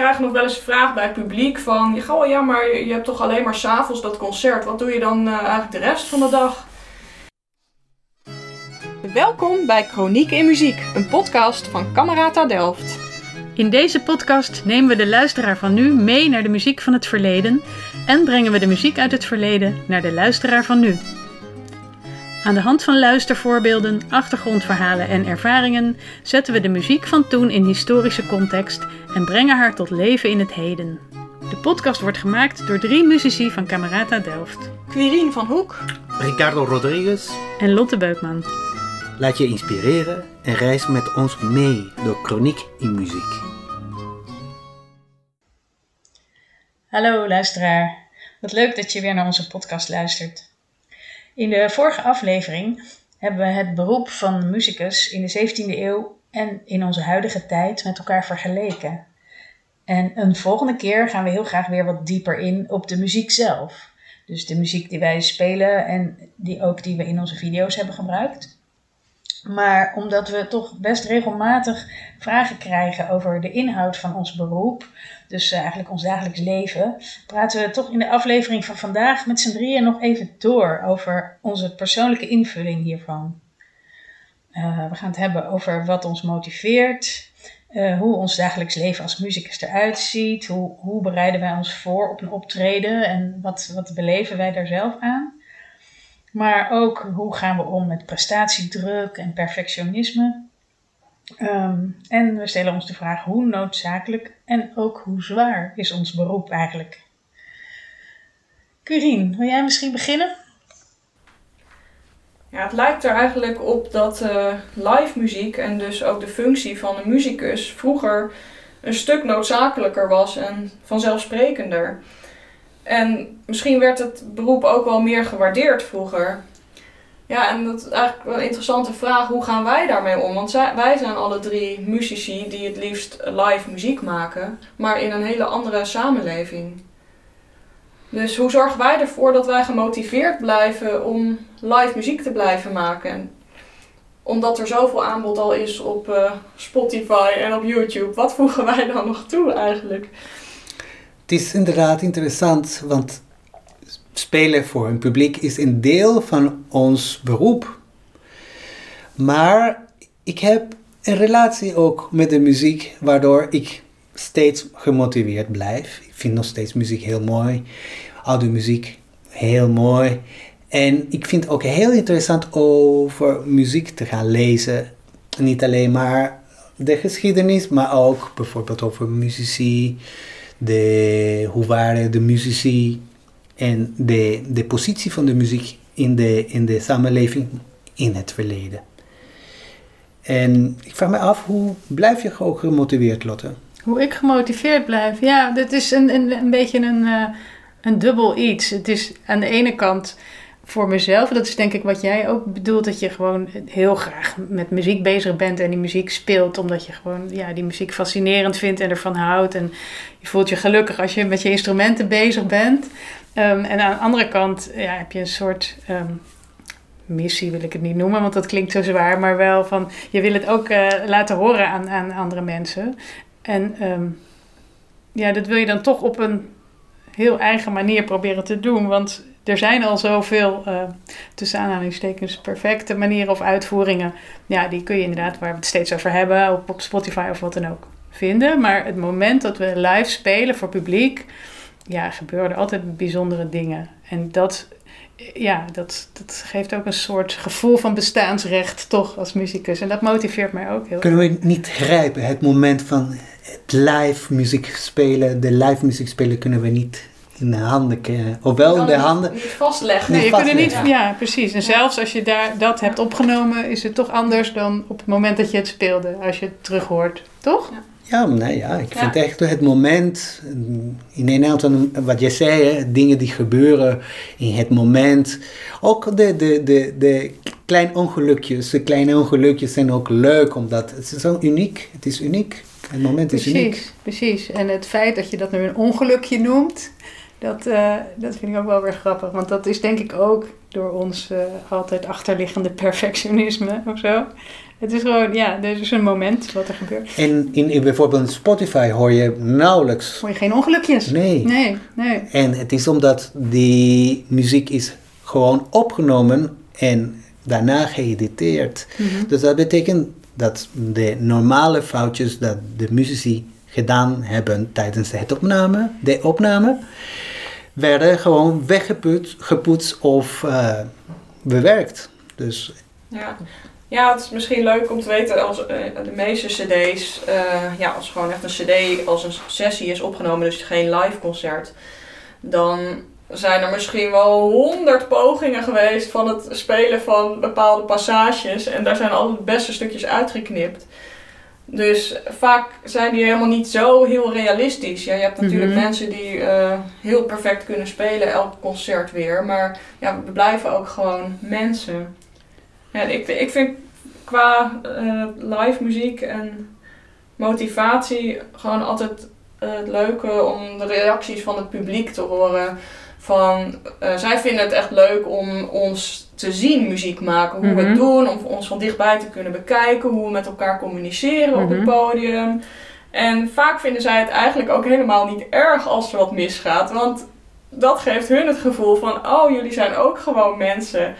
krijg nog wel eens een vraag bij het publiek van... Goh, ja, maar je hebt toch alleen maar s'avonds dat concert. Wat doe je dan uh, eigenlijk de rest van de dag? Welkom bij Chroniek in Muziek, een podcast van Camerata Delft. In deze podcast nemen we de luisteraar van nu mee naar de muziek van het verleden en brengen we de muziek uit het verleden naar de luisteraar van nu. Aan de hand van luistervoorbeelden, achtergrondverhalen en ervaringen zetten we de muziek van toen in historische context en brengen haar tot leven in het heden. De podcast wordt gemaakt door drie muzici van Camerata Delft. Quirine van Hoek, Ricardo Rodriguez en Lotte Beukman. Laat je inspireren en reis met ons mee door Chroniek in Muziek. Hallo luisteraar, wat leuk dat je weer naar onze podcast luistert. In de vorige aflevering hebben we het beroep van muzikus in de 17e eeuw en in onze huidige tijd met elkaar vergeleken. En een volgende keer gaan we heel graag weer wat dieper in op de muziek zelf. Dus de muziek die wij spelen en die ook die we in onze video's hebben gebruikt. Maar omdat we toch best regelmatig vragen krijgen over de inhoud van ons beroep, dus uh, eigenlijk ons dagelijks leven, praten we toch in de aflevering van vandaag met z'n drieën nog even door over onze persoonlijke invulling hiervan. Uh, we gaan het hebben over wat ons motiveert, uh, hoe ons dagelijks leven als muzikus eruit ziet, hoe, hoe bereiden wij ons voor op een optreden en wat, wat beleven wij daar zelf aan. Maar ook hoe gaan we om met prestatiedruk en perfectionisme. Um, en we stellen ons de vraag hoe noodzakelijk en ook hoe zwaar is ons beroep eigenlijk. Curien, wil jij misschien beginnen? Ja, het lijkt er eigenlijk op dat uh, live muziek en dus ook de functie van een muzikus vroeger een stuk noodzakelijker was en vanzelfsprekender. En misschien werd het beroep ook wel meer gewaardeerd vroeger. Ja, en dat is eigenlijk wel een interessante vraag. Hoe gaan wij daarmee om? Want wij zijn alle drie muzici die het liefst live muziek maken, maar in een hele andere samenleving. Dus hoe zorgen wij ervoor dat wij gemotiveerd blijven om live muziek te blijven maken? Omdat er zoveel aanbod al is op uh, Spotify en op YouTube, wat voegen wij dan nog toe eigenlijk? Het is inderdaad interessant, want spelen voor een publiek is een deel van ons beroep. Maar ik heb een relatie ook met de muziek, waardoor ik steeds gemotiveerd blijf. Ik vind nog steeds muziek heel mooi, muziek heel mooi. En ik vind het ook heel interessant over muziek te gaan lezen. Niet alleen maar de geschiedenis, maar ook bijvoorbeeld over muzici, de, hoe waren de muzici en de, de positie van de muziek in de, in de samenleving in het verleden. En ik vraag me af, hoe blijf je ook gemotiveerd, Lotte? Hoe ik gemotiveerd blijf? Ja, dat is een, een, een beetje een, uh, een dubbel iets. Het is aan de ene kant voor mezelf. Dat is denk ik wat jij ook bedoelt. Dat je gewoon heel graag met muziek bezig bent en die muziek speelt. Omdat je gewoon ja, die muziek fascinerend vindt en ervan houdt. En je voelt je gelukkig als je met je instrumenten bezig bent. Um, en aan de andere kant ja, heb je een soort um, missie, wil ik het niet noemen, want dat klinkt zo zwaar. Maar wel van je wil het ook uh, laten horen aan, aan andere mensen. En um, ja, dat wil je dan toch op een heel eigen manier proberen te doen. Want er zijn al zoveel, uh, tussen aanhalingstekens, perfecte manieren of uitvoeringen. Ja, die kun je inderdaad, waar we het steeds over hebben, op, op Spotify of wat dan ook, vinden. Maar het moment dat we live spelen voor publiek, ja, gebeuren altijd bijzondere dingen. En dat, ja, dat, dat geeft ook een soort gevoel van bestaansrecht, toch, als muzikus. En dat motiveert mij ook heel Kunnen we niet grijpen, het moment van het live muziek spelen, de live muziek spelen, kunnen we niet in de handen kennen. Ofwel in de handen. Niet vastleggen. Nee, je kunt er niet. Ja, precies. En zelfs als je daar, dat hebt opgenomen, is het toch anders dan op het moment dat je het speelde. Als je het terug hoort. Toch? Ja. Ja, nee, ja, ik vind echt het moment, in een aantal, wat je zei, hè, dingen die gebeuren in het moment. Ook de, de, de, de kleine ongelukjes, de kleine ongelukjes zijn ook leuk, omdat het is zo uniek. Het is uniek. Het moment is precies, uniek. Precies, en het feit dat je dat nu een ongelukje noemt, dat, uh, dat vind ik ook wel weer grappig. Want dat is denk ik ook door ons uh, altijd achterliggende perfectionisme of zo. Het is gewoon, ja, er is een moment wat er gebeurt. En in, in bijvoorbeeld Spotify hoor je nauwelijks. Hoor je geen ongelukjes? Nee. Nee, nee. En het is omdat die muziek is gewoon opgenomen en daarna geëditeerd. Mhm. Dus dat betekent dat de normale foutjes dat de muzici gedaan hebben tijdens het opname, de opname, werden gewoon weggeput, gepoetst of eh, bewerkt. Dus Ja. ja, het is misschien leuk om te weten als eh, de meeste cd's, eh, ja, als gewoon echt een cd als een sessie is opgenomen, dus geen live concert, dan zijn er misschien wel honderd pogingen geweest van het spelen van bepaalde passages en daar zijn alle beste stukjes uitgeknipt. Dus vaak zijn die helemaal niet zo heel realistisch. Ja, je hebt natuurlijk Mhm. mensen die eh, heel perfect kunnen spelen, elk concert weer. Maar ja, we blijven ook gewoon mensen. Ja, ik, ik vind qua eh, live muziek en motivatie gewoon altijd eh, het leuke om de reacties van het publiek te horen. Van, zij vinden het echt leuk om ons te zien muziek maken, hoe we Mhm. het doen, om ons van dichtbij te kunnen bekijken, hoe we met elkaar communiceren op het Mhm. podium. En vaak vinden zij het eigenlijk ook helemaal niet erg als er wat misgaat, want dat geeft hun het gevoel van, oh, jullie zijn ook gewoon mensen.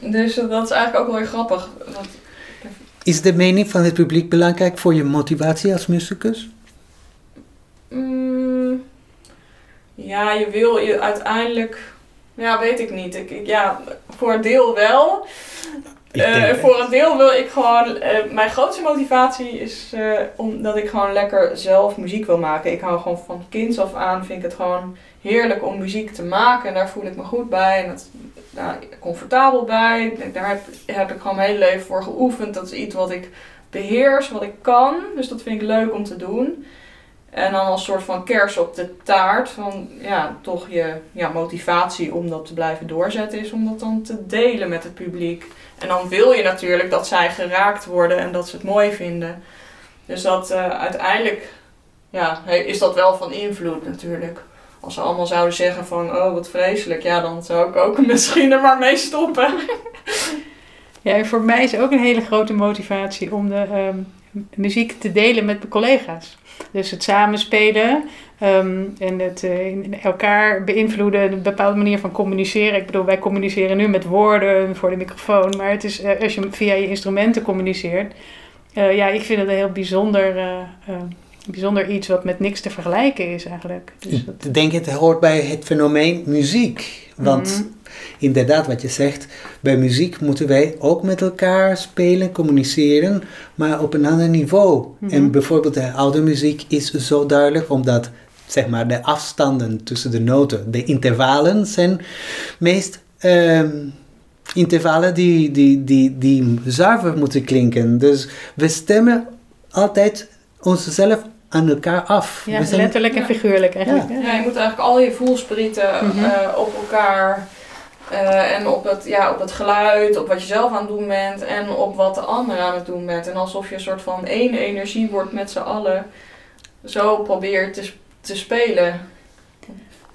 Dus dat is eigenlijk ook wel weer grappig. Want, is de mening van het publiek belangrijk voor je motivatie als muzikus? mm, ja, je wil je uiteindelijk, ja, weet ik niet. Ik, ik- ja, voor een deel wel. Eh, voor een deel wil ik gewoon, eh, mijn grootste motivatie is eh, omdat ik gewoon lekker zelf muziek wil maken. Ik hou gewoon van kinds af aan, vind ik het gewoon heerlijk om muziek te maken. En daar voel ik me goed bij en dat, daar comfortabel bij. Daar heb, heb ik gewoon mijn hele leven voor geoefend. Dat is iets wat ik beheers, wat ik kan. Dus dat vind ik leuk om te doen. En dan als soort van kers op de taart van ja, toch je ja, motivatie om dat te blijven doorzetten is om dat dan te delen met het publiek. En dan wil je natuurlijk dat zij geraakt worden en dat ze het mooi vinden. Dus dat eh, uiteindelijk ja, is dat wel van invloed natuurlijk. Als ze allemaal zouden zeggen van oh wat vreselijk, ja dan zou ik ook misschien er maar mee stoppen. Ja, voor mij is ook een hele grote motivatie om de ehm, muziek te delen met mijn collega's. Dus het samenspelen ehm, en het eh, elkaar beïnvloeden, een bepaalde manier van communiceren. Ik bedoel, wij communiceren nu met woorden voor de microfoon, maar het is eh, als je via je instrumenten communiceert. eh, ja, ik vind het een heel bijzonder, bijzonder iets wat met niks te vergelijken is eigenlijk. Dus dat, Ik denk het hoort bij het fenomeen muziek. Want Mhm. Inderdaad, wat je zegt, bij muziek moeten wij ook met elkaar spelen, communiceren, maar op een ander niveau. Mhm. En bijvoorbeeld de oude muziek is zo duidelijk omdat zeg maar, de afstanden tussen de noten, de intervallen zijn meest ehm, intervallen die, die, die, die zuiver moeten klinken. Dus we stemmen altijd onszelf aan elkaar af. ja, we zijn letterlijk en figuurlijk eigenlijk. Ja, je moet eigenlijk al je voelsprieten Mhm. eh, op elkaar eh, en op het, ja, op het geluid, op wat je zelf aan het doen bent en op wat de ander aan het doen bent. En alsof je een soort van één energie wordt met z'n allen. Zo probeer je te, te spelen.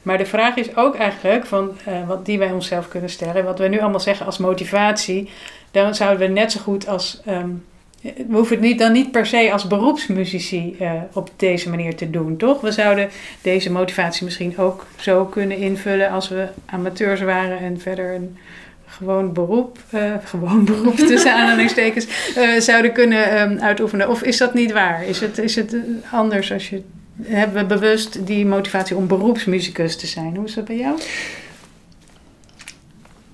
Maar de vraag is ook eigenlijk, van, eh, wat die wij onszelf kunnen stellen, wat we nu allemaal zeggen als motivatie, dan zouden we net zo goed als. ehm, we hoeven het niet, dan niet per se als beroepsmuzici eh, op deze manier te doen, toch? We zouden deze motivatie misschien ook zo kunnen invullen als we amateurs waren en verder een gewoon beroep, eh, gewoon beroep tussen aanhalingstekens, eh, zouden kunnen ehm, uitoefenen. Of is dat niet waar? Is het, is het anders als je hebben we bewust die motivatie om beroepsmuzikus te zijn. Hoe is dat bij jou?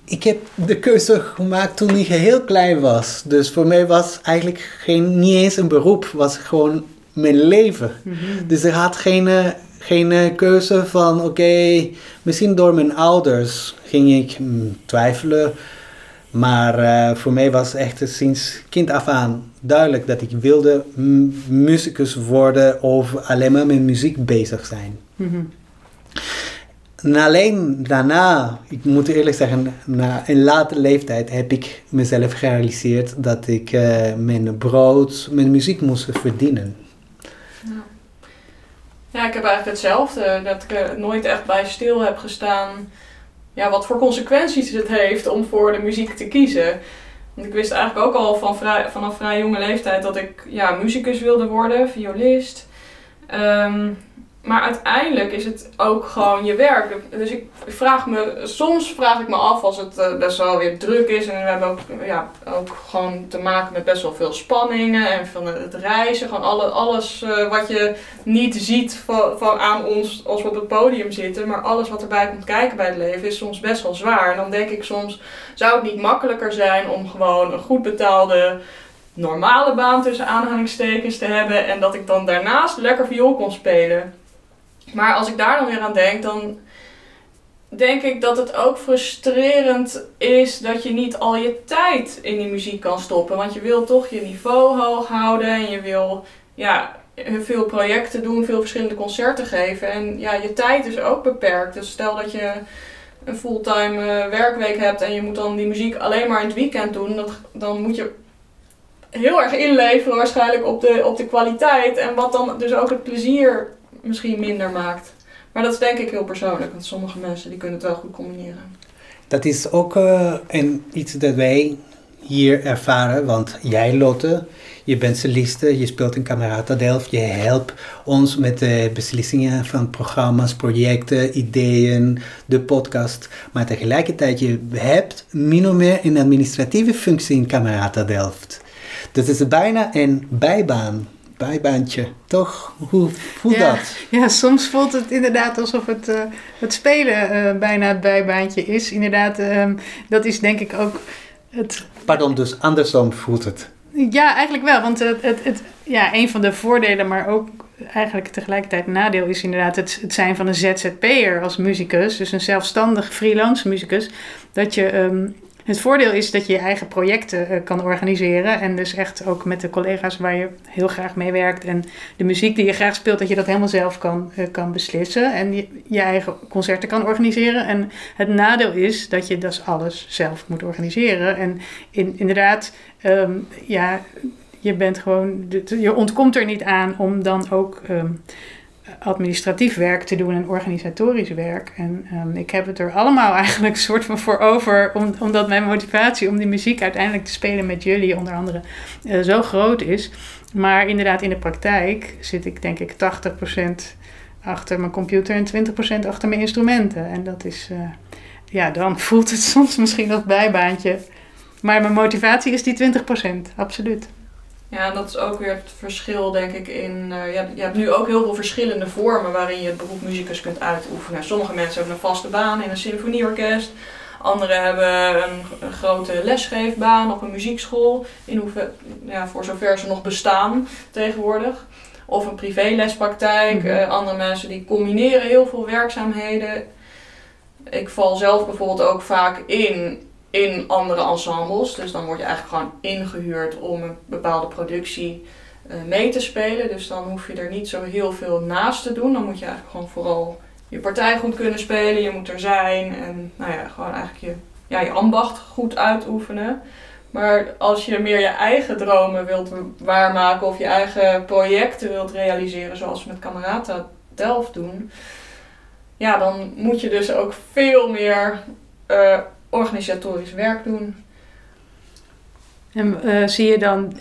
Ik heb de keuze gemaakt toen ik heel klein was. Dus voor mij was eigenlijk geen, niet eens een beroep, was gewoon mijn leven. Dus er had geen, eh, geen eh, keuze van, oké, misschien door mijn ouders ging ik mm, twijfelen. Maar eh, voor mij was echt sinds kind af aan duidelijk dat ik wilde muzikus worden of alleen maar met muziek bezig zijn. Mhm. En alleen daarna, ik moet eerlijk zeggen, na een late leeftijd heb ik mezelf gerealiseerd dat ik eh, mijn brood met muziek moest verdienen. Ja, ik heb eigenlijk hetzelfde. Dat ik nooit echt bij stil heb gestaan. Ja, wat voor consequenties het heeft om voor de muziek te kiezen. Want ik wist eigenlijk ook al van vanaf vrij jonge leeftijd dat ik ja, muzikus wilde worden, violist. Ehm, maar uiteindelijk is het ook gewoon je werk. Dus ik vraag me, soms vraag ik me af als het eh, best wel weer druk is. En we hebben ook, ja, ook gewoon te maken met best wel veel spanningen en van het reizen. Gewoon alle, alles eh, wat je niet ziet van, van aan ons als we op het podium zitten. Maar alles wat erbij komt kijken bij het leven is soms best wel zwaar. En dan denk ik soms, zou het niet makkelijker zijn om gewoon een goed betaalde normale baan tussen aanhalingstekens te hebben. En dat ik dan daarnaast lekker viool kon spelen. Maar als ik daar dan weer aan denk, dan denk ik dat het ook frustrerend is dat je niet al je tijd in die muziek kan stoppen. Want je wil toch je niveau hoog houden en je wil ja, veel projecten doen, veel verschillende concerten geven. En ja, je tijd is ook beperkt. Dus stel dat je een fulltime uh, werkweek hebt en je moet dan die muziek alleen maar in het weekend doen, dan moet je heel erg inleveren waarschijnlijk op de, op de kwaliteit. En wat dan dus ook het plezier misschien minder maakt. Maar dat is denk ik heel persoonlijk, want sommige mensen die kunnen het wel goed combineren. Dat is ook uh, een, iets dat wij hier ervaren, want jij Lotte, je bent soliste, je speelt in Camerata Delft, je helpt ons met de beslissingen van programma's, projecten, ideeën, de podcast. Maar tegelijkertijd, je hebt min of meer een administratieve functie in Camerata Delft. Dat is bijna een bijbaan bijbaantje, toch? Hoe voelt ja, dat? Ja, soms voelt het inderdaad alsof het, uh, het spelen uh, bijna het bijbaantje is. Inderdaad, um, dat is denk ik ook het... Pardon, dus andersom voelt het? Ja, eigenlijk wel. Want het, het, het, ja, een van de voordelen, maar ook eigenlijk tegelijkertijd een nadeel is inderdaad het, het zijn van een ZZP'er als muzikus. Dus een zelfstandig freelance muzikus. Dat je um, het voordeel is dat je je eigen projecten uh, kan organiseren. En dus echt ook met de collega's waar je heel graag mee werkt. En de muziek die je graag speelt, dat je dat helemaal zelf kan, uh, kan beslissen. En je, je, eigen concerten kan organiseren. En het nadeel is dat je dus alles zelf moet organiseren. En in, inderdaad, um, ja, je bent gewoon. Je ontkomt er niet aan om dan ook. Um, administratief werk te doen en organisatorisch werk. En um, ik heb het er allemaal eigenlijk soort van voor over, om, omdat mijn motivatie om die muziek uiteindelijk te spelen met jullie, onder andere, uh, zo groot is. Maar inderdaad, in de praktijk zit ik denk ik 80% achter mijn computer en 20% achter mijn instrumenten. En dat is, uh, ja, dan voelt het soms misschien als bijbaantje. Maar mijn motivatie is die 20%, absoluut. Ja, dat is ook weer het verschil, denk ik, in... Uh, je, hebt, je hebt nu ook heel veel verschillende vormen waarin je het beroep muzikus kunt uitoefenen. Sommige mensen hebben een vaste baan in een symfonieorkest. Anderen hebben een, een, grote lesgeefbaan op een muziekschool. In hoever, ja, voor zover ze nog bestaan tegenwoordig. Of een privélespraktijk. Mm -hmm. uh, andere mensen die combineren heel veel werkzaamheden. Ik val zelf bijvoorbeeld ook vaak in in andere ensembles. Dus dan word je eigenlijk gewoon ingehuurd om een bepaalde productie uh, mee te spelen. Dus dan hoef je er niet zo heel veel naast te doen. Dan moet je eigenlijk gewoon vooral je partij goed kunnen spelen. Je moet er zijn en nou ja, gewoon eigenlijk je, ja, je ambacht goed uitoefenen. Maar als je meer je eigen dromen wilt waarmaken of je eigen projecten wilt realiseren, zoals we met Camerata Delft doen, ja, dan moet je dus ook veel meer uh, organisatorisch werk doen. En uh, zie je dan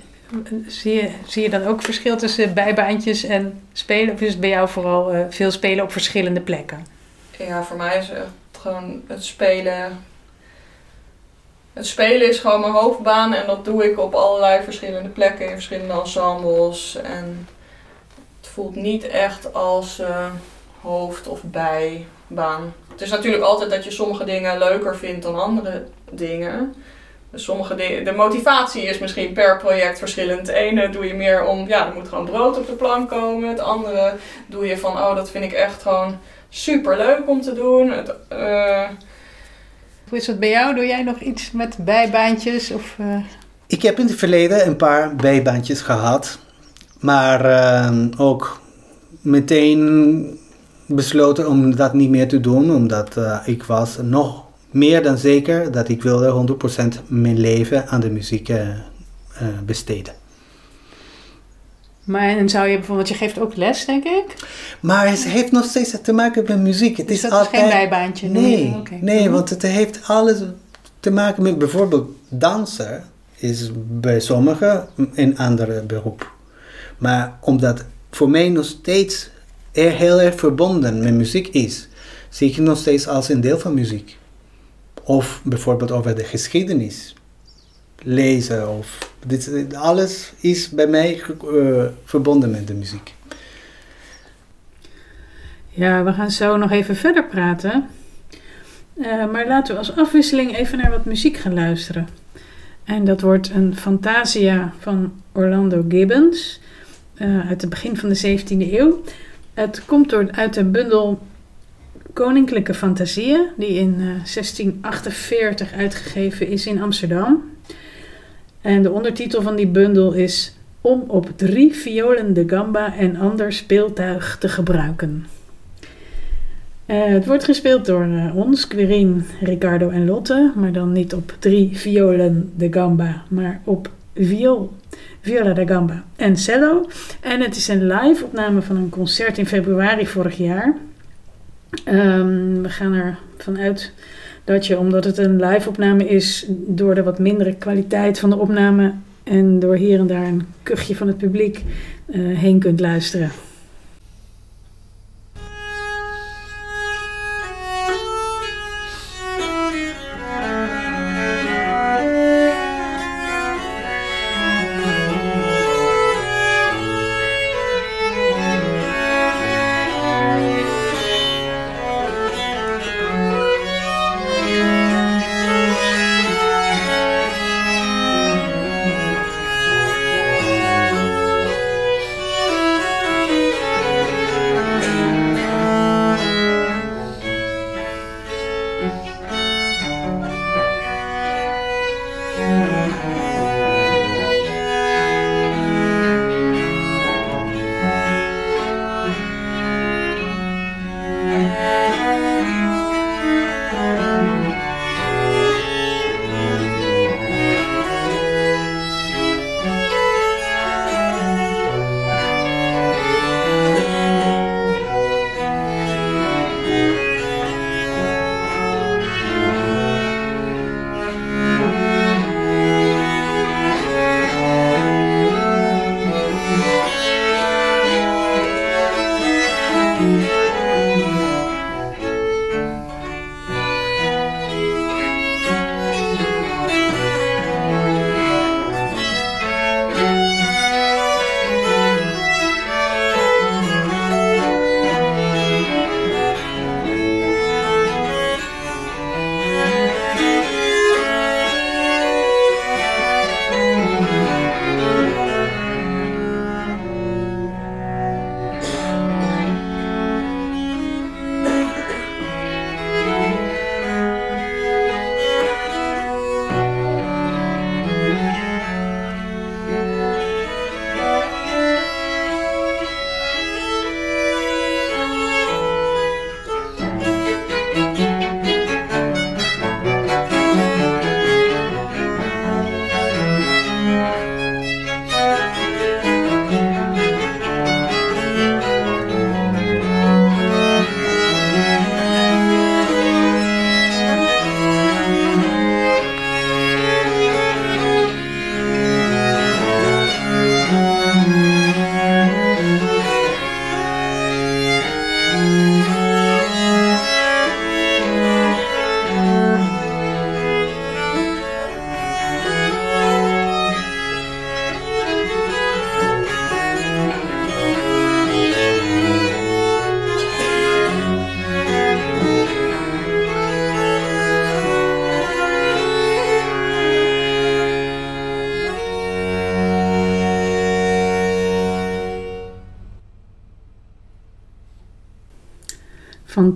zie je, zie je dan ook verschil tussen bijbaantjes en spelen? Of is het bij jou vooral uh, veel spelen op verschillende plekken? Ja, voor mij is het gewoon het spelen. Het spelen is gewoon mijn hoofdbaan en dat doe ik op allerlei verschillende plekken in verschillende ensembles. En het voelt niet echt als uh, hoofd- of Het is natuurlijk altijd dat je sommige dingen leuker vindt dan andere dingen. Dus sommige dingen, de motivatie is misschien per project verschillend. Het ene doe je meer om, ja, er moet gewoon brood op de plank komen. Het andere doe je van, oh, dat vind ik echt gewoon super leuk om te doen. Het, uh... Hoe is dat bij jou? Doe jij nog iets met bijbaantjes? Of, uh... Ik heb in het verleden een paar bijbaantjes gehad. Maar uh, ook meteen besloten om dat niet meer te doen, omdat uh, ik was nog meer dan zeker dat ik wilde 100% mijn leven aan de muziek uh, uh, besteden. Maar en zou je bijvoorbeeld, je geeft ook les, denk ik? Maar het heeft nog steeds te maken met muziek. Het dus is dat altijd... is geen bijbaantje? Nee, nee, okay. nee, want het heeft alles te maken met bijvoorbeeld dansen. is bij sommigen een andere beroep. Maar omdat voor mij nog steeds er heel erg verbonden met muziek is, zie ik nog steeds als een deel van muziek. Of bijvoorbeeld over de geschiedenis. Lezen of dit, alles is bij mij uh, verbonden met de muziek. Ja, we gaan zo nog even verder praten. Uh, maar laten we als afwisseling even naar wat muziek gaan luisteren. En dat wordt een Fantasia van Orlando Gibbons uh, uit het begin van de 17e eeuw. Het komt door, uit de bundel Koninklijke Fantasieën, die in uh, 1648 uitgegeven is in Amsterdam. En de ondertitel van die bundel is Om op drie violen de gamba en ander speeltuig te gebruiken. Uh, het wordt gespeeld door uh, ons, Quirin, Ricardo en Lotte, maar dan niet op drie violen de gamba, maar op viool, viola da gamba en cello. En het is een live opname van een concert in februari vorig jaar. Um, we gaan ervan uit dat je, omdat het een live opname is, door de wat mindere kwaliteit van de opname en door hier en daar een kuchje van het publiek uh, heen kunt luisteren.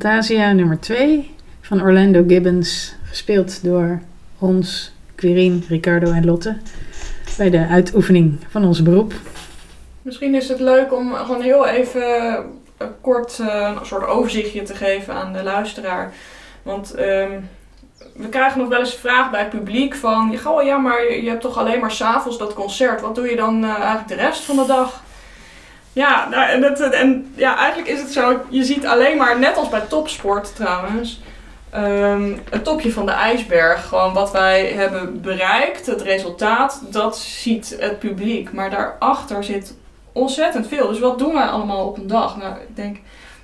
Fantasia nummer 2 van Orlando Gibbons, gespeeld door ons, Quirin, Ricardo en Lotte, bij de uitoefening van ons beroep. Misschien is het leuk om gewoon heel even een kort uh, een soort overzichtje te geven aan de luisteraar. Want um, we krijgen nog wel eens vraag bij het publiek van... Goh, ja, maar je hebt toch alleen maar s'avonds dat concert. Wat doe je dan uh, eigenlijk de rest van de dag? Ja, nou, en, het, en ja, eigenlijk is het zo, je ziet alleen maar, net als bij topsport trouwens, ehm, het topje van de ijsberg. Gewoon wat wij hebben bereikt, het resultaat, dat ziet het publiek. Maar daarachter zit ontzettend veel. Dus wat doen wij allemaal op een dag? Nou, ik denk,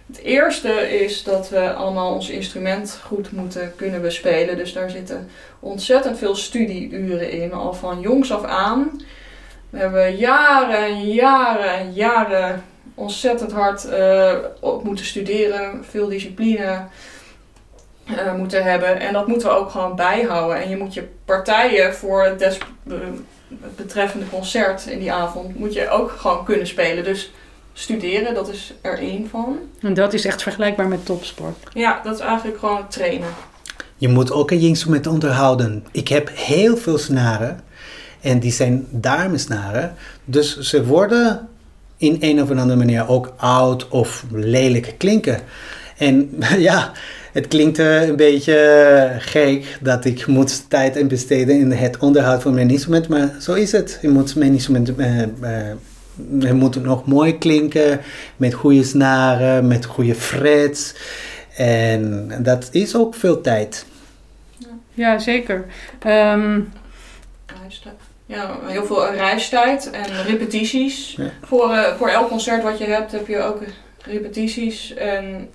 het eerste is dat we allemaal ons instrument goed moeten kunnen bespelen. Dus daar zitten ontzettend veel studieuren in, al van jongs af aan. We hebben jaren en jaren en jaren ontzettend hard uh, op moeten studeren, veel discipline uh, moeten hebben. En dat moeten we ook gewoon bijhouden. En je moet je partijen voor het, des, het betreffende concert in die avond, moet je ook gewoon kunnen spelen. Dus studeren, dat is er één van. En dat is echt vergelijkbaar met topsport? Ja, dat is eigenlijk gewoon trainen. Je moet ook een instrument onderhouden. Ik heb heel veel snaren en die zijn darmsnaren. Dus ze worden in een of andere manier ook oud of lelijk klinken. En ja, het klinkt een beetje gek dat ik moet tijd en besteden in het onderhoud van mijn instrument, maar zo is het. Je moet mijn instrument uh, moet nog mooi klinken, met goede snaren, met goede frets. En dat is ook veel tijd. Ja, zeker. Um, ja, heel veel reistijd en repetities. Voor, uh, voor elk concert wat je hebt, heb je ook repetities. En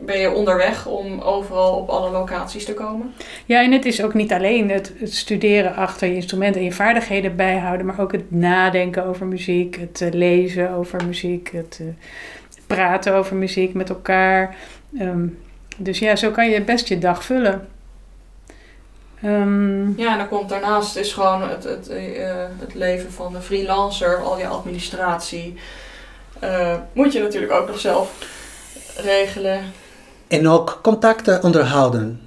ben je onderweg om overal op alle locaties te komen. Ja, en het is ook niet alleen het, het studeren achter je instrument en je vaardigheden bijhouden, maar ook het nadenken over muziek, het uh, lezen over muziek, het uh, praten over muziek met elkaar. Um, dus ja, zo kan je best je dag vullen. Um, ja, en dan komt daarnaast is gewoon het, het, uh, het leven van de freelancer, al je administratie. Uh, moet je natuurlijk ook nog zelf regelen. En ook contacten onderhouden.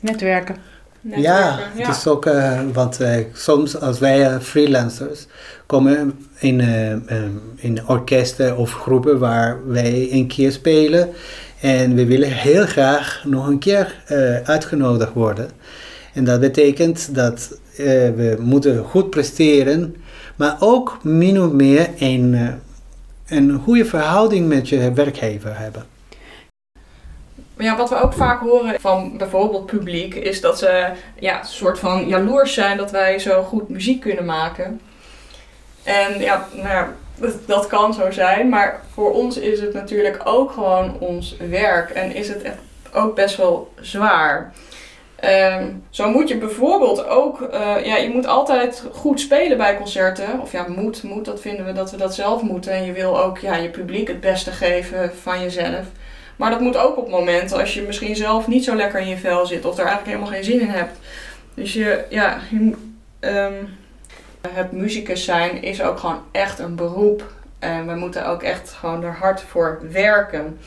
Netwerken. Ja, het is ook, uh, want soms als wij freelancers komen in, in orkesten of groepen waar wij een keer spelen. En we willen heel graag nog een keer uitgenodigd worden. En dat betekent dat uh, we moeten goed presteren, maar ook min of meer een, uh, een goede verhouding met je werkgever hebben. Ja, wat we ook vaak horen van bijvoorbeeld publiek is dat ze ja, een soort van jaloers zijn dat wij zo goed muziek kunnen maken. En ja, nou ja, dat, dat kan zo zijn, maar voor ons is het natuurlijk ook gewoon ons werk en is het echt ook best wel zwaar. Um, zo moet je bijvoorbeeld ook, uh, ja, je moet altijd goed spelen bij concerten. Of ja, moet, moet, dat vinden we dat we dat zelf moeten. En je wil ook ja, je publiek het beste geven van jezelf. Maar dat moet ook op momenten als je misschien zelf niet zo lekker in je vel zit of er eigenlijk helemaal geen zin in hebt. Dus je, ja, je, um, het muzikus zijn is ook gewoon echt een beroep. En we moeten ook echt gewoon er hard voor werken.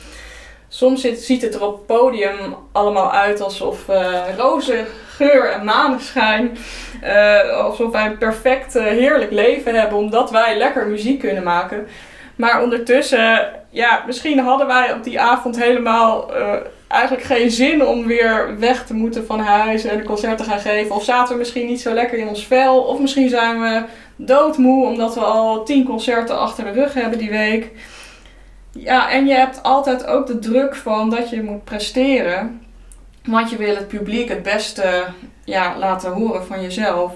Soms ziet het er op het podium allemaal uit alsof uh, roze geur en maneschijn. Uh, alsof wij een perfect, uh, heerlijk leven hebben omdat wij lekker muziek kunnen maken. Maar ondertussen, ja, misschien hadden wij op die avond helemaal eigenlijk geen zin om weer weg te moeten van huis en een concert te gaan geven. Of zaten we misschien niet zo lekker in ons vel. Of misschien zijn we doodmoe omdat we al tien concerten achter de rug hebben die week. Ja, en je hebt altijd ook de druk van dat je moet presteren. Want je wil het publiek het beste ja, laten horen van jezelf.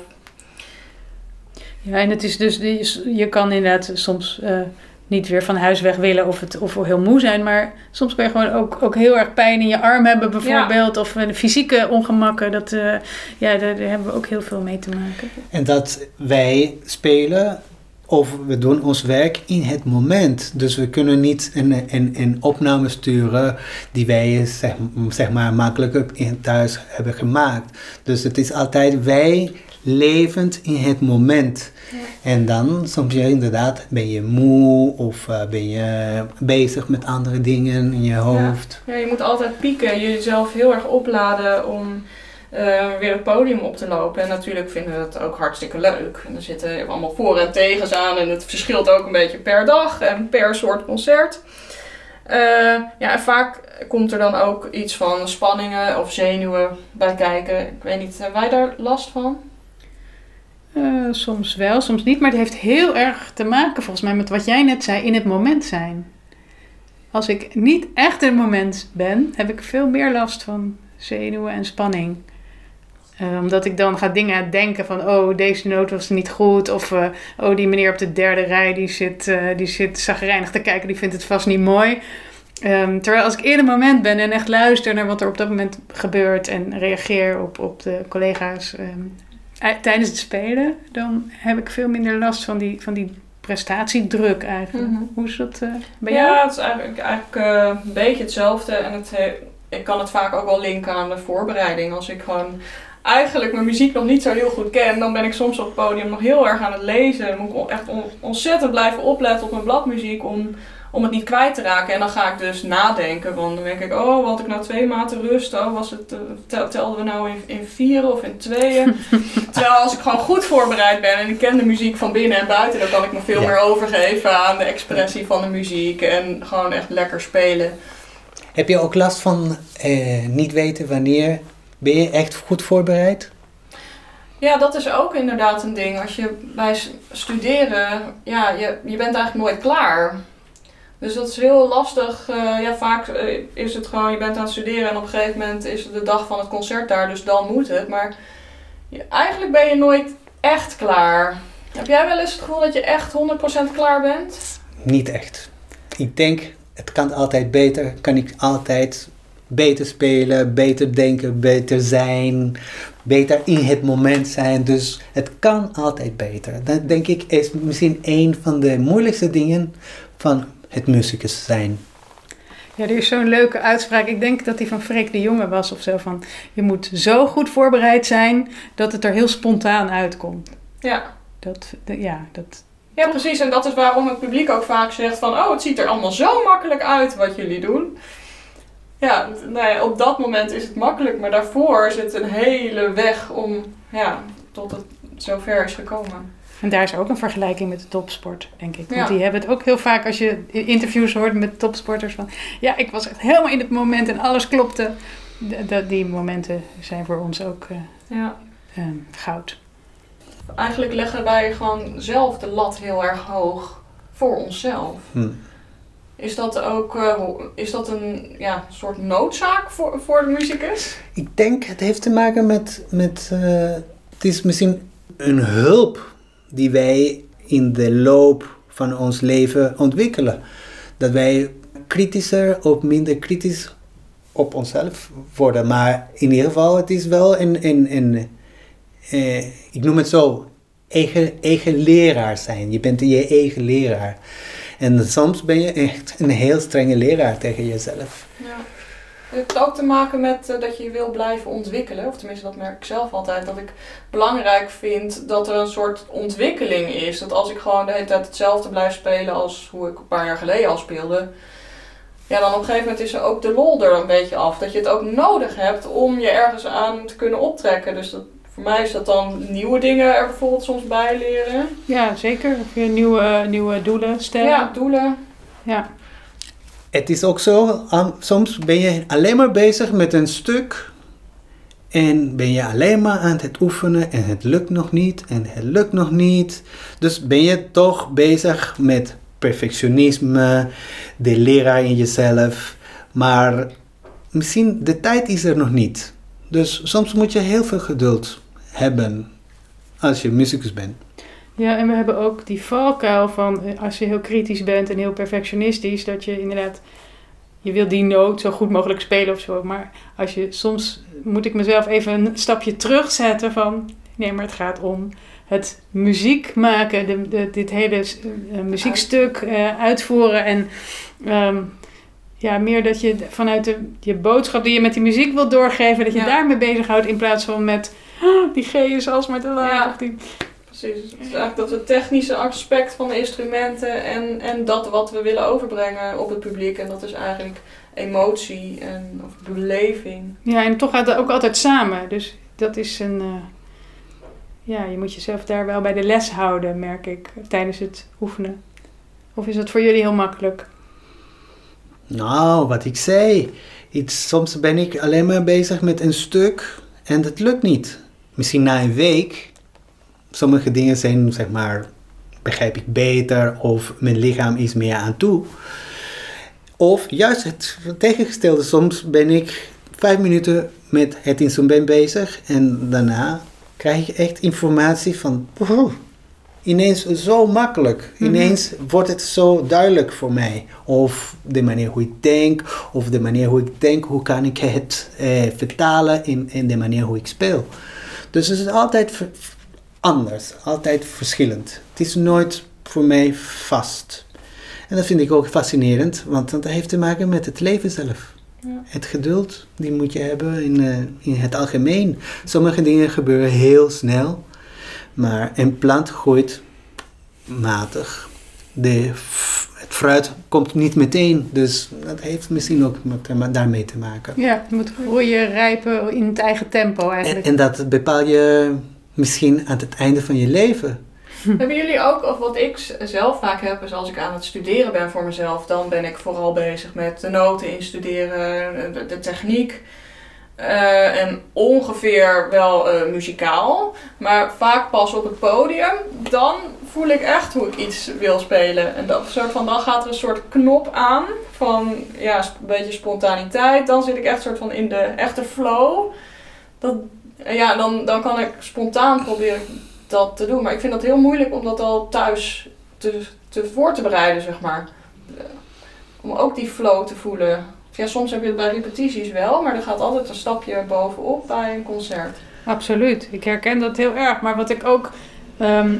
Ja, en het is dus, je kan inderdaad soms uh, niet weer van huis weg willen of, het, of heel moe zijn. Maar soms kan je gewoon ook, ook heel erg pijn in je arm hebben bijvoorbeeld. Ja. Of fysieke ongemakken. Dat, uh, ja, daar, daar hebben we ook heel veel mee te maken. En dat wij spelen of we doen ons werk in het moment. Dus we kunnen niet een, een, een opname sturen die wij zeg, zeg maar makkelijker in thuis hebben gemaakt. Dus het is altijd wij levend in het moment. Ja. En dan soms je inderdaad ben je moe of uh, ben je bezig met andere dingen in je hoofd. Ja. ja, je moet altijd pieken, jezelf heel erg opladen om uh, weer het podium op te lopen. En natuurlijk vinden we het ook hartstikke leuk. En er zitten allemaal voor- en tegens aan. En het verschilt ook een beetje per dag en per soort concert. Uh, ja, en vaak komt er dan ook iets van spanningen of zenuwen bij kijken. Ik weet niet, hebben wij daar last van? Uh, soms wel, soms niet. Maar het heeft heel erg te maken volgens mij met wat jij net zei, in het moment zijn. Als ik niet echt in het moment ben, heb ik veel meer last van zenuwen en spanning. Eh, omdat ik dan ga dingen denken van, oh, deze noot was niet goed. Of, eh, oh, die meneer op de derde rij, die zit, uh, die zit zagrijnig te kijken, die vindt het vast niet mooi. Ehm, terwijl als ik in het moment ben en echt luister naar wat er op dat moment gebeurt en reageer op, op de collega's ehm, tijdens het spelen, dan heb ik veel minder last van die, van die prestatiedruk eigenlijk. Mhm. Hoe is dat bij jou? Ja, het is eigenlijk, eigenlijk een beetje hetzelfde. En het, ik kan het vaak ook wel linken aan de voorbereiding. Als ik gewoon eigenlijk mijn muziek nog niet zo heel goed ken, dan ben ik soms op het podium nog heel erg aan het lezen. Dan moet ik echt ontzettend blijven opletten op mijn bladmuziek om, om het niet kwijt te raken. En dan ga ik dus nadenken. Want dan denk ik, oh, had ik nou twee maten rust? Oh, was het, uh, telden we nou in, in vieren of in tweeën? Terwijl als ik gewoon goed voorbereid ben en ik ken de muziek van binnen en buiten, dan kan ik me veel meer overgeven aan de expressie van de muziek en gewoon echt lekker spelen. Heb je ook last van eh, niet weten wanneer ben je echt goed voorbereid? Ja, dat is ook inderdaad een ding. Als je bij studeren, ja, je, je bent eigenlijk nooit klaar. Dus dat is heel lastig. Uh, ja, vaak uh, is het gewoon, je bent aan het studeren en op een gegeven moment is het de dag van het concert daar, dus dan moet het. Maar je, eigenlijk ben je nooit echt klaar. Heb jij wel eens het gevoel dat je echt 100% klaar bent? Niet echt. Ik denk, het kan altijd beter. Kan ik altijd beter spelen, beter denken, beter zijn, beter in het moment zijn. Dus het kan altijd beter. Dat denk ik is misschien een van de moeilijkste dingen van het muzikus zijn. Ja, er is zo'n leuke uitspraak. Ik denk dat die van Freek de Jonge was of zo. Van, je moet zo goed voorbereid zijn dat het er heel spontaan uitkomt. Ja. Dat, ja, dat, ja, precies. En dat is waarom het publiek ook vaak zegt van... oh, het ziet er allemaal zo makkelijk uit wat jullie doen. Ja, nou ja, op dat moment is het makkelijk, maar daarvoor zit een hele weg om, ja, tot het zover is gekomen. En daar is ook een vergelijking met de topsport, denk ik. Want die hebben het ook heel vaak als je interviews hoort met topsporters van... Ja, ik was echt helemaal in het moment en alles klopte. De, die momenten zijn voor ons ook uh, ja. uh, goud. Eigenlijk leggen wij gewoon zelf de lat heel erg hoog voor onszelf. Hm. Is dat ook uh, is dat een ja, soort noodzaak voor, voor de muzikus? Ik denk het heeft te maken met. met uh, het is misschien een hulp die wij in de loop van ons leven ontwikkelen. Dat wij kritischer of minder kritisch op onszelf worden. Maar in ieder geval, het is wel een. een, een uh, ik noem het zo. Eigen, eigen leraar zijn. Je bent je eigen leraar. En soms ben je echt een heel strenge leraar tegen jezelf. Ja. Het heeft ook te maken met uh, dat je je wil blijven ontwikkelen. Of tenminste, dat merk ik zelf altijd. Dat ik belangrijk vind dat er een soort ontwikkeling is. Dat als ik gewoon de hele tijd hetzelfde blijf spelen als hoe ik een paar jaar geleden al speelde. Ja, dan op een gegeven moment is er ook de lol er een beetje af. Dat je het ook nodig hebt om je ergens aan te kunnen optrekken. Dus dat, voor mij is dat dan nieuwe dingen er bijvoorbeeld soms bij leren. Ja, zeker. Of je nieuwe, nieuwe doelen stellen. Ja, doelen. Ja. Het is ook zo, soms ben je alleen maar bezig met een stuk en ben je alleen maar aan het oefenen en het lukt nog niet en het lukt nog niet. Dus ben je toch bezig met perfectionisme, de leraar in jezelf, maar misschien de tijd is er nog niet. Dus soms moet je heel veel geduld hebben als je muzikus bent. Ja, en we hebben ook die valkuil van eh, als je heel kritisch bent en heel perfectionistisch, dat je inderdaad, je wil die noot zo goed mogelijk spelen of zo. Maar als je soms moet ik mezelf even een stapje terugzetten van nee, maar het gaat om het muziek maken, de, de, dit hele uh, muziekstuk uh, uitvoeren en um, ja, meer dat je vanuit de, je boodschap die je met die muziek wilt doorgeven, dat je ja. daarmee bezighoudt in plaats van met die G is alsmaar te laag. Ja. Of die... Precies. Het is eigenlijk dat het technische aspect van de instrumenten en, en dat wat we willen overbrengen op het publiek. En dat is eigenlijk emotie en of beleving. Ja, en toch gaat dat ook altijd samen. Dus dat is een. Uh, ja, je moet jezelf daar wel bij de les houden, merk ik, tijdens het oefenen. Of is dat voor jullie heel makkelijk? Nou, wat ik zei. Iets, soms ben ik alleen maar bezig met een stuk en dat lukt niet. Misschien na een week. Sommige dingen zijn, zeg maar, begrijp ik beter of mijn lichaam is meer aan toe. Of juist het tegengestelde. Soms ben ik vijf minuten met het instrument bezig en daarna krijg je echt informatie van, wow, ineens zo makkelijk. Mhm. Ineens wordt het zo duidelijk voor mij. Of de manier hoe ik denk, of de manier hoe ik denk, hoe kan ik het eh, vertalen in, in de manier hoe ik speel. Dus het is altijd anders, altijd verschillend. Het is nooit voor mij vast. En dat vind ik ook fascinerend, want dat heeft te maken met het leven zelf. Ja. Het geduld, die moet je hebben in, eh, in het algemeen. Sommige dingen gebeuren heel snel, maar een plant groeit matig. De, fruit komt niet meteen, dus dat heeft misschien ook met, daarmee te maken. Ja, je moet groeien, rijpen in het eigen tempo En, eigenlijk. en dat bepaal je misschien aan het einde van je leven. Hebben jullie ook, of wat ik zelf vaak heb, is als ik aan het studeren ben voor mezelf, dan ben ik vooral bezig met de noten instuderen, de, de techniek. Eh, en ongeveer wel eh, muzikaal, maar vaak pas op het podium. Dan voel ik echt hoe ik iets wil spelen. En dat soort van, dan gaat er een soort knop aan van ja, een beetje spontaniteit. Dan zit ik echt soort van in de echte flow. Dat, ja, dan, dan kan ik spontaan proberen dat te doen. Maar ik vind dat heel moeilijk om dat al thuis te, te voor te bereiden, zeg maar. Eh, Om ook die flow te voelen. Ja, soms heb je het bij repetities wel, maar er gaat altijd een stapje bovenop bij een concert. Absoluut, ik herken dat heel erg. Maar wat ik ook ehm,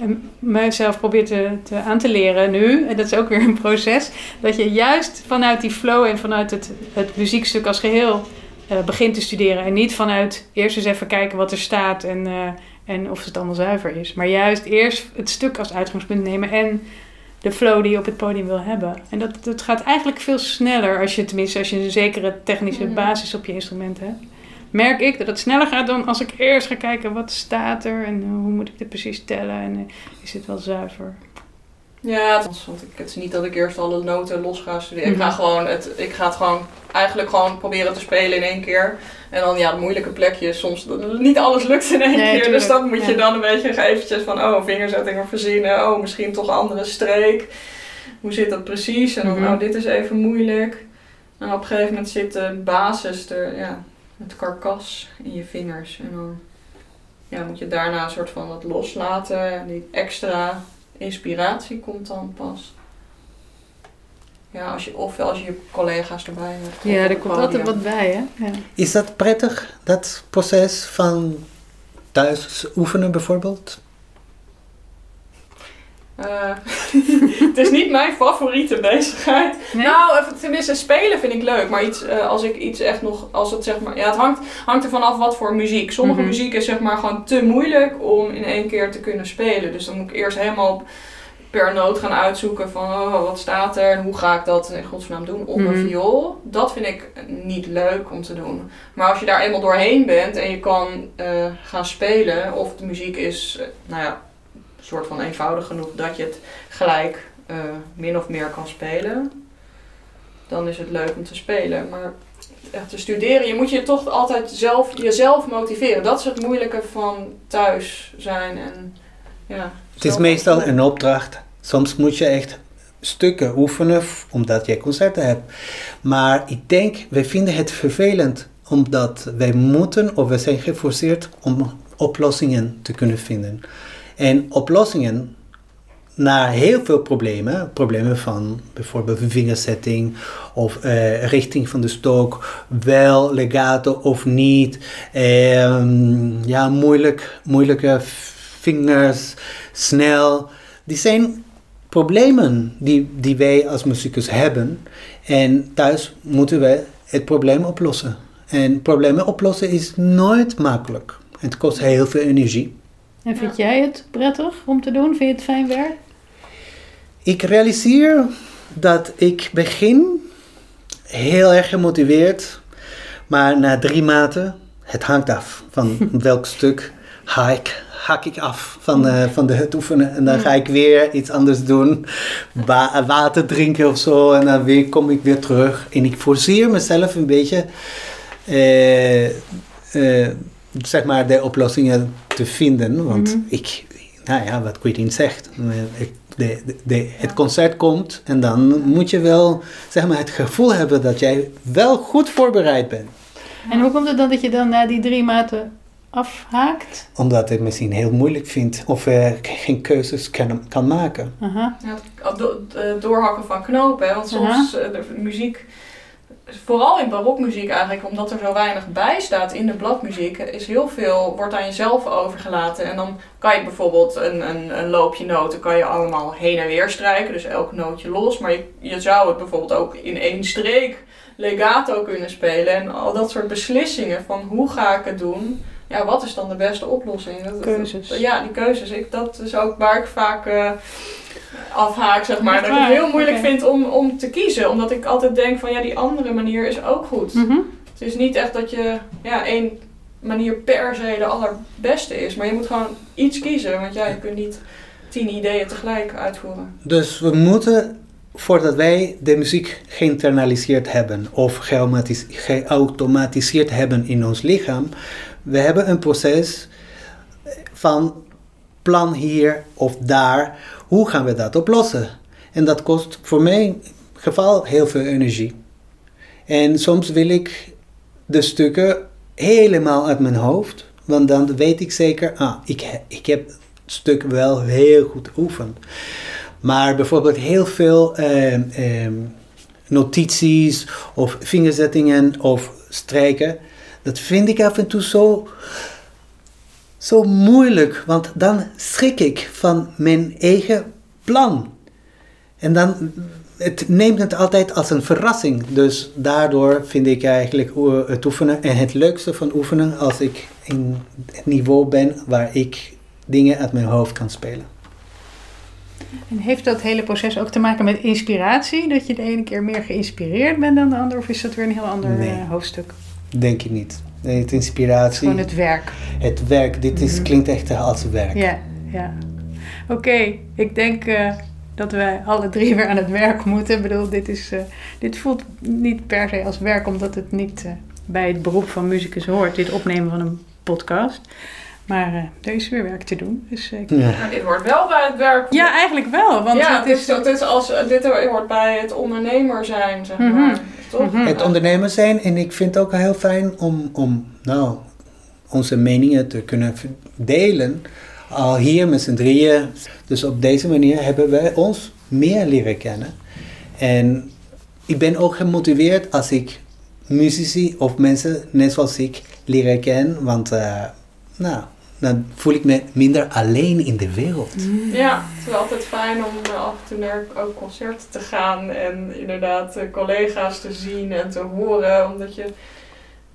em, mezelf probeer te, te aan te leren nu, en dat is ook weer een proces, dat je juist vanuit die flow en vanuit het, het muziekstuk als geheel eh, begint te studeren. En niet vanuit eerst eens even kijken wat er staat en, eh, en of het allemaal zuiver is. Maar juist eerst het stuk als uitgangspunt nemen en de flow die je op het podium wil hebben. En dat, dat gaat eigenlijk veel sneller als je tenminste als je een zekere technische Mhm. basis op je instrument hebt merk ik dat het sneller gaat dan als ik eerst ga kijken wat staat er en eh, hoe moet ik dit precies tellen en eh, is dit wel zuiver. Ja, want ik, het is niet dat ik eerst alle noten los ga studeren. Ik, ga Mhm. gewoon het, ik ga het gewoon eigenlijk gewoon proberen te spelen in één keer. En dan ja, de moeilijke plekjes. Soms niet alles lukt in één Nee, keer. Dus dat moet je dan een beetje eventjes van oh, vingerzettingen verzinnen. Oh, misschien toch een andere streek. Hoe zit dat precies? En dan, oh, dit is even moeilijk. En op een gegeven moment zit de basis, de, ja, het karkas in je vingers. En dan ja, moet je daarna een soort van het loslaten. En die extra inspiratie komt dan pas. Ja, als je, of als je je collega's erbij hebt. Ja, er komt altijd wat bij hè. Ja. Is dat prettig, dat proces van thuis oefenen bijvoorbeeld? Eh, het is niet mijn favoriete bezigheid. Nee? Nou, even, tenminste, spelen vind ik leuk. Maar iets, eh, als ik iets echt nog, als het zeg maar, ja, het hangt, hangt er vanaf wat voor muziek. Sommige Mhm. muziek is zeg maar gewoon te moeilijk om in één keer te kunnen spelen. Dus dan moet ik eerst helemaal per noot gaan uitzoeken van, oh, wat staat er en hoe ga ik dat in godsnaam doen op Mhm. een viool. Dat vind ik niet leuk om te doen. Maar als je daar eenmaal doorheen bent en je kan eh, gaan spelen, of de muziek is, nou ja, soort van eenvoudig genoeg dat je het gelijk eh, min of meer kan spelen, dan is het leuk om te spelen. Maar echt te studeren, je moet je toch altijd zelf, jezelf motiveren. Dat is het moeilijke van thuis zijn en ja. Het is meestal een opdracht. Soms moet je echt stukken oefenen omdat je concerten hebt. Maar ik denk, wij vinden het vervelend omdat wij moeten of we zijn geforceerd om oplossingen te kunnen vinden. En oplossingen naar heel veel problemen, problemen van bijvoorbeeld vingersetting of eh, richting van de stok, wel legato of niet, ehm, ja, moeilijk, moeilijke vingers, snel. Die zijn problemen die, die wij als muzikus hebben. En thuis moeten we het probleem oplossen. En problemen oplossen is nooit makkelijk. Het kost heel veel energie. En vind jij het prettig om te doen? Vind je het fijn werk? Ik realiseer dat ik begin heel erg gemotiveerd, maar na drie maanden, het hangt af van welk stuk hak ik af van, eh, van de, het oefenen. En dan ga ik weer iets anders doen, Wa- water drinken of zo. En dan weer, kom ik weer terug. En ik forceer mezelf een beetje, eh, eh, zeg maar, de oplossingen te vinden. Want Mhm. ik, nou ja, wat Quentin zegt. eh, ik- de, de, de- het concert komt en dan moet je wel zeg maar, het gevoel hebben dat jij wel goed voorbereid bent. En hoe komt het dan dat je dan na die drie maten afhaakt? Omdat ik het misschien heel moeilijk vind of uh, geen keuzes kan, kan maken. Aha. Ja, het doorhakken van knopen. Want soms eh, de muziek, vooral in barokmuziek eigenlijk, omdat er zo weinig bij staat in de bladmuziek, is heel veel, wordt aan jezelf overgelaten. En dan kan je bijvoorbeeld een, een, een loopje noten, kan je allemaal heen en weer strijken, dus elk nootje los. Maar je, je zou het bijvoorbeeld ook in één streek legato kunnen spelen. En al dat soort beslissingen van hoe ga ik het doen. Ja, wat is dan de beste oplossing? Dat- dat- Keuzes. ja, die keuzes. Ik, dat is ook waar ik vaak eh, afhaak, zeg maar. Dat ik het heel moeilijk vind om, om te kiezen. Omdat ik altijd denk van ja, die andere manier is ook goed. Mhm. Het is niet echt dat je ja, één manier per se de allerbeste is. Maar je moet gewoon iets kiezen. Want ja, je kunt niet tien ideeën tegelijk uitvoeren. Dus we moeten, voordat wij de muziek geïnternaliseerd hebben of geautomatis- geautomatiseerd hebben in ons lichaam, we hebben een proces van plan hier of daar. Hoe gaan we dat oplossen? En dat kost voor mijn geval heel veel energie. En soms wil ik de stukken helemaal uit mijn hoofd, want dan weet ik zeker, ah, ik, ik heb het stuk wel heel goed geoefend. Maar bijvoorbeeld heel veel ehm, ehm, notities of vingerzettingen of strijken, dat vind ik af en toe zo, zo moeilijk, want dan schrik ik van mijn eigen plan. En dan, het neemt het altijd als een verrassing. Dus daardoor vind ik eigenlijk oe- het oefenen en het leukste van oefenen als ik in het niveau ben waar ik dingen uit mijn hoofd kan spelen. En heeft dat hele proces ook te maken met inspiratie? Dat je de ene keer meer geïnspireerd bent dan de andere? Of is dat weer een heel ander Nee. eh, hoofdstuk? Denk ik niet. Nee, het inspiratie, Gewoon het, het werk. werk, dit is, Mhm. klinkt echt als werk. Ja, ja. Oké, ik denk eh, dat wij alle drie weer aan het werk moeten. Ik bedoel, dit, is, eh, dit voelt niet per se als werk, omdat het niet eh, bij het beroep van muzikus hoort, dit opnemen van een podcast. Maar eh, er is weer werk te doen. Dus, eh, ik- Ja. Nou, dit hoort wel bij het werk. Ja, eigenlijk wel. Want ja, het dit, is, dit, is als, dit hoort bij het ondernemer zijn, zeg Mhm. maar. Toch? Mhm. Het ondernemer zijn en ik vind het ook heel fijn om, om nou, onze meningen te kunnen delen. Al hier met z'n drieën. Dus op deze manier hebben wij ons meer leren kennen. En ik ben ook gemotiveerd als ik muzici of mensen net zoals ik leren kennen. Want eh, nou, dan voel ik me minder alleen in de wereld. Ja, het is altijd fijn om eh, af en toe naar ook concerten te gaan en inderdaad eh, collega's te zien en te horen, omdat je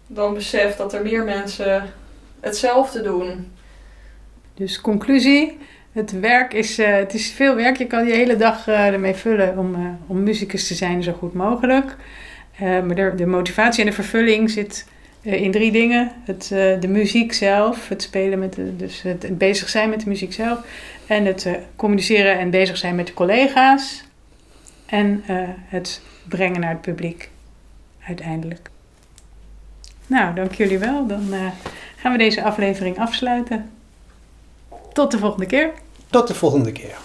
dan beseft dat er meer mensen hetzelfde doen. Dus conclusie, het werk is, eh, het is veel werk. Je kan je hele dag eh, ermee vullen om, eh, om muzikus te zijn zo goed mogelijk. Eh, maar de, de motivatie en de vervulling zit in drie dingen. Het, eh, de muziek zelf, het spelen met de, dus het, bezig zijn met de muziek zelf. En het eh, communiceren en bezig zijn met de collega's. En eh, het brengen naar het publiek uiteindelijk. Nou, dank jullie wel. Dan eh, gaan we deze aflevering afsluiten. Tot de volgende keer. Tot de volgende keer.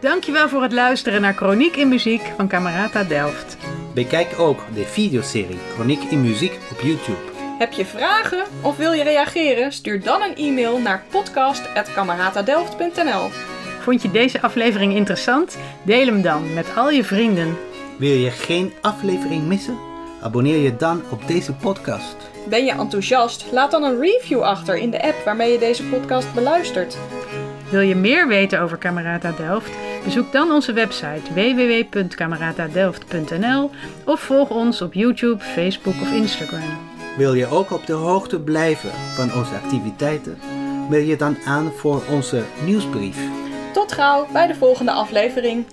Dankjewel voor het luisteren naar Chroniek in Muziek van Camerata Delft. Bekijk ook de videoserie Chroniek in Muziek op YouTube. Heb je vragen of wil je reageren? Stuur dan een e-mail naar podcast.cameratadelft.nl Vond je deze aflevering interessant? Deel hem dan met al je vrienden. Wil je geen aflevering missen? Abonneer je dan op deze podcast. Ben je enthousiast? Laat dan een review achter in de app waarmee je deze podcast beluistert. Wil je meer weten over Camerata Delft? Bezoek dan onze website www.cameratadelft.nl of volg ons op YouTube, Facebook of Instagram. Wil je ook op de hoogte blijven van onze activiteiten? Meld je dan aan voor onze nieuwsbrief. Tot gauw bij de volgende aflevering.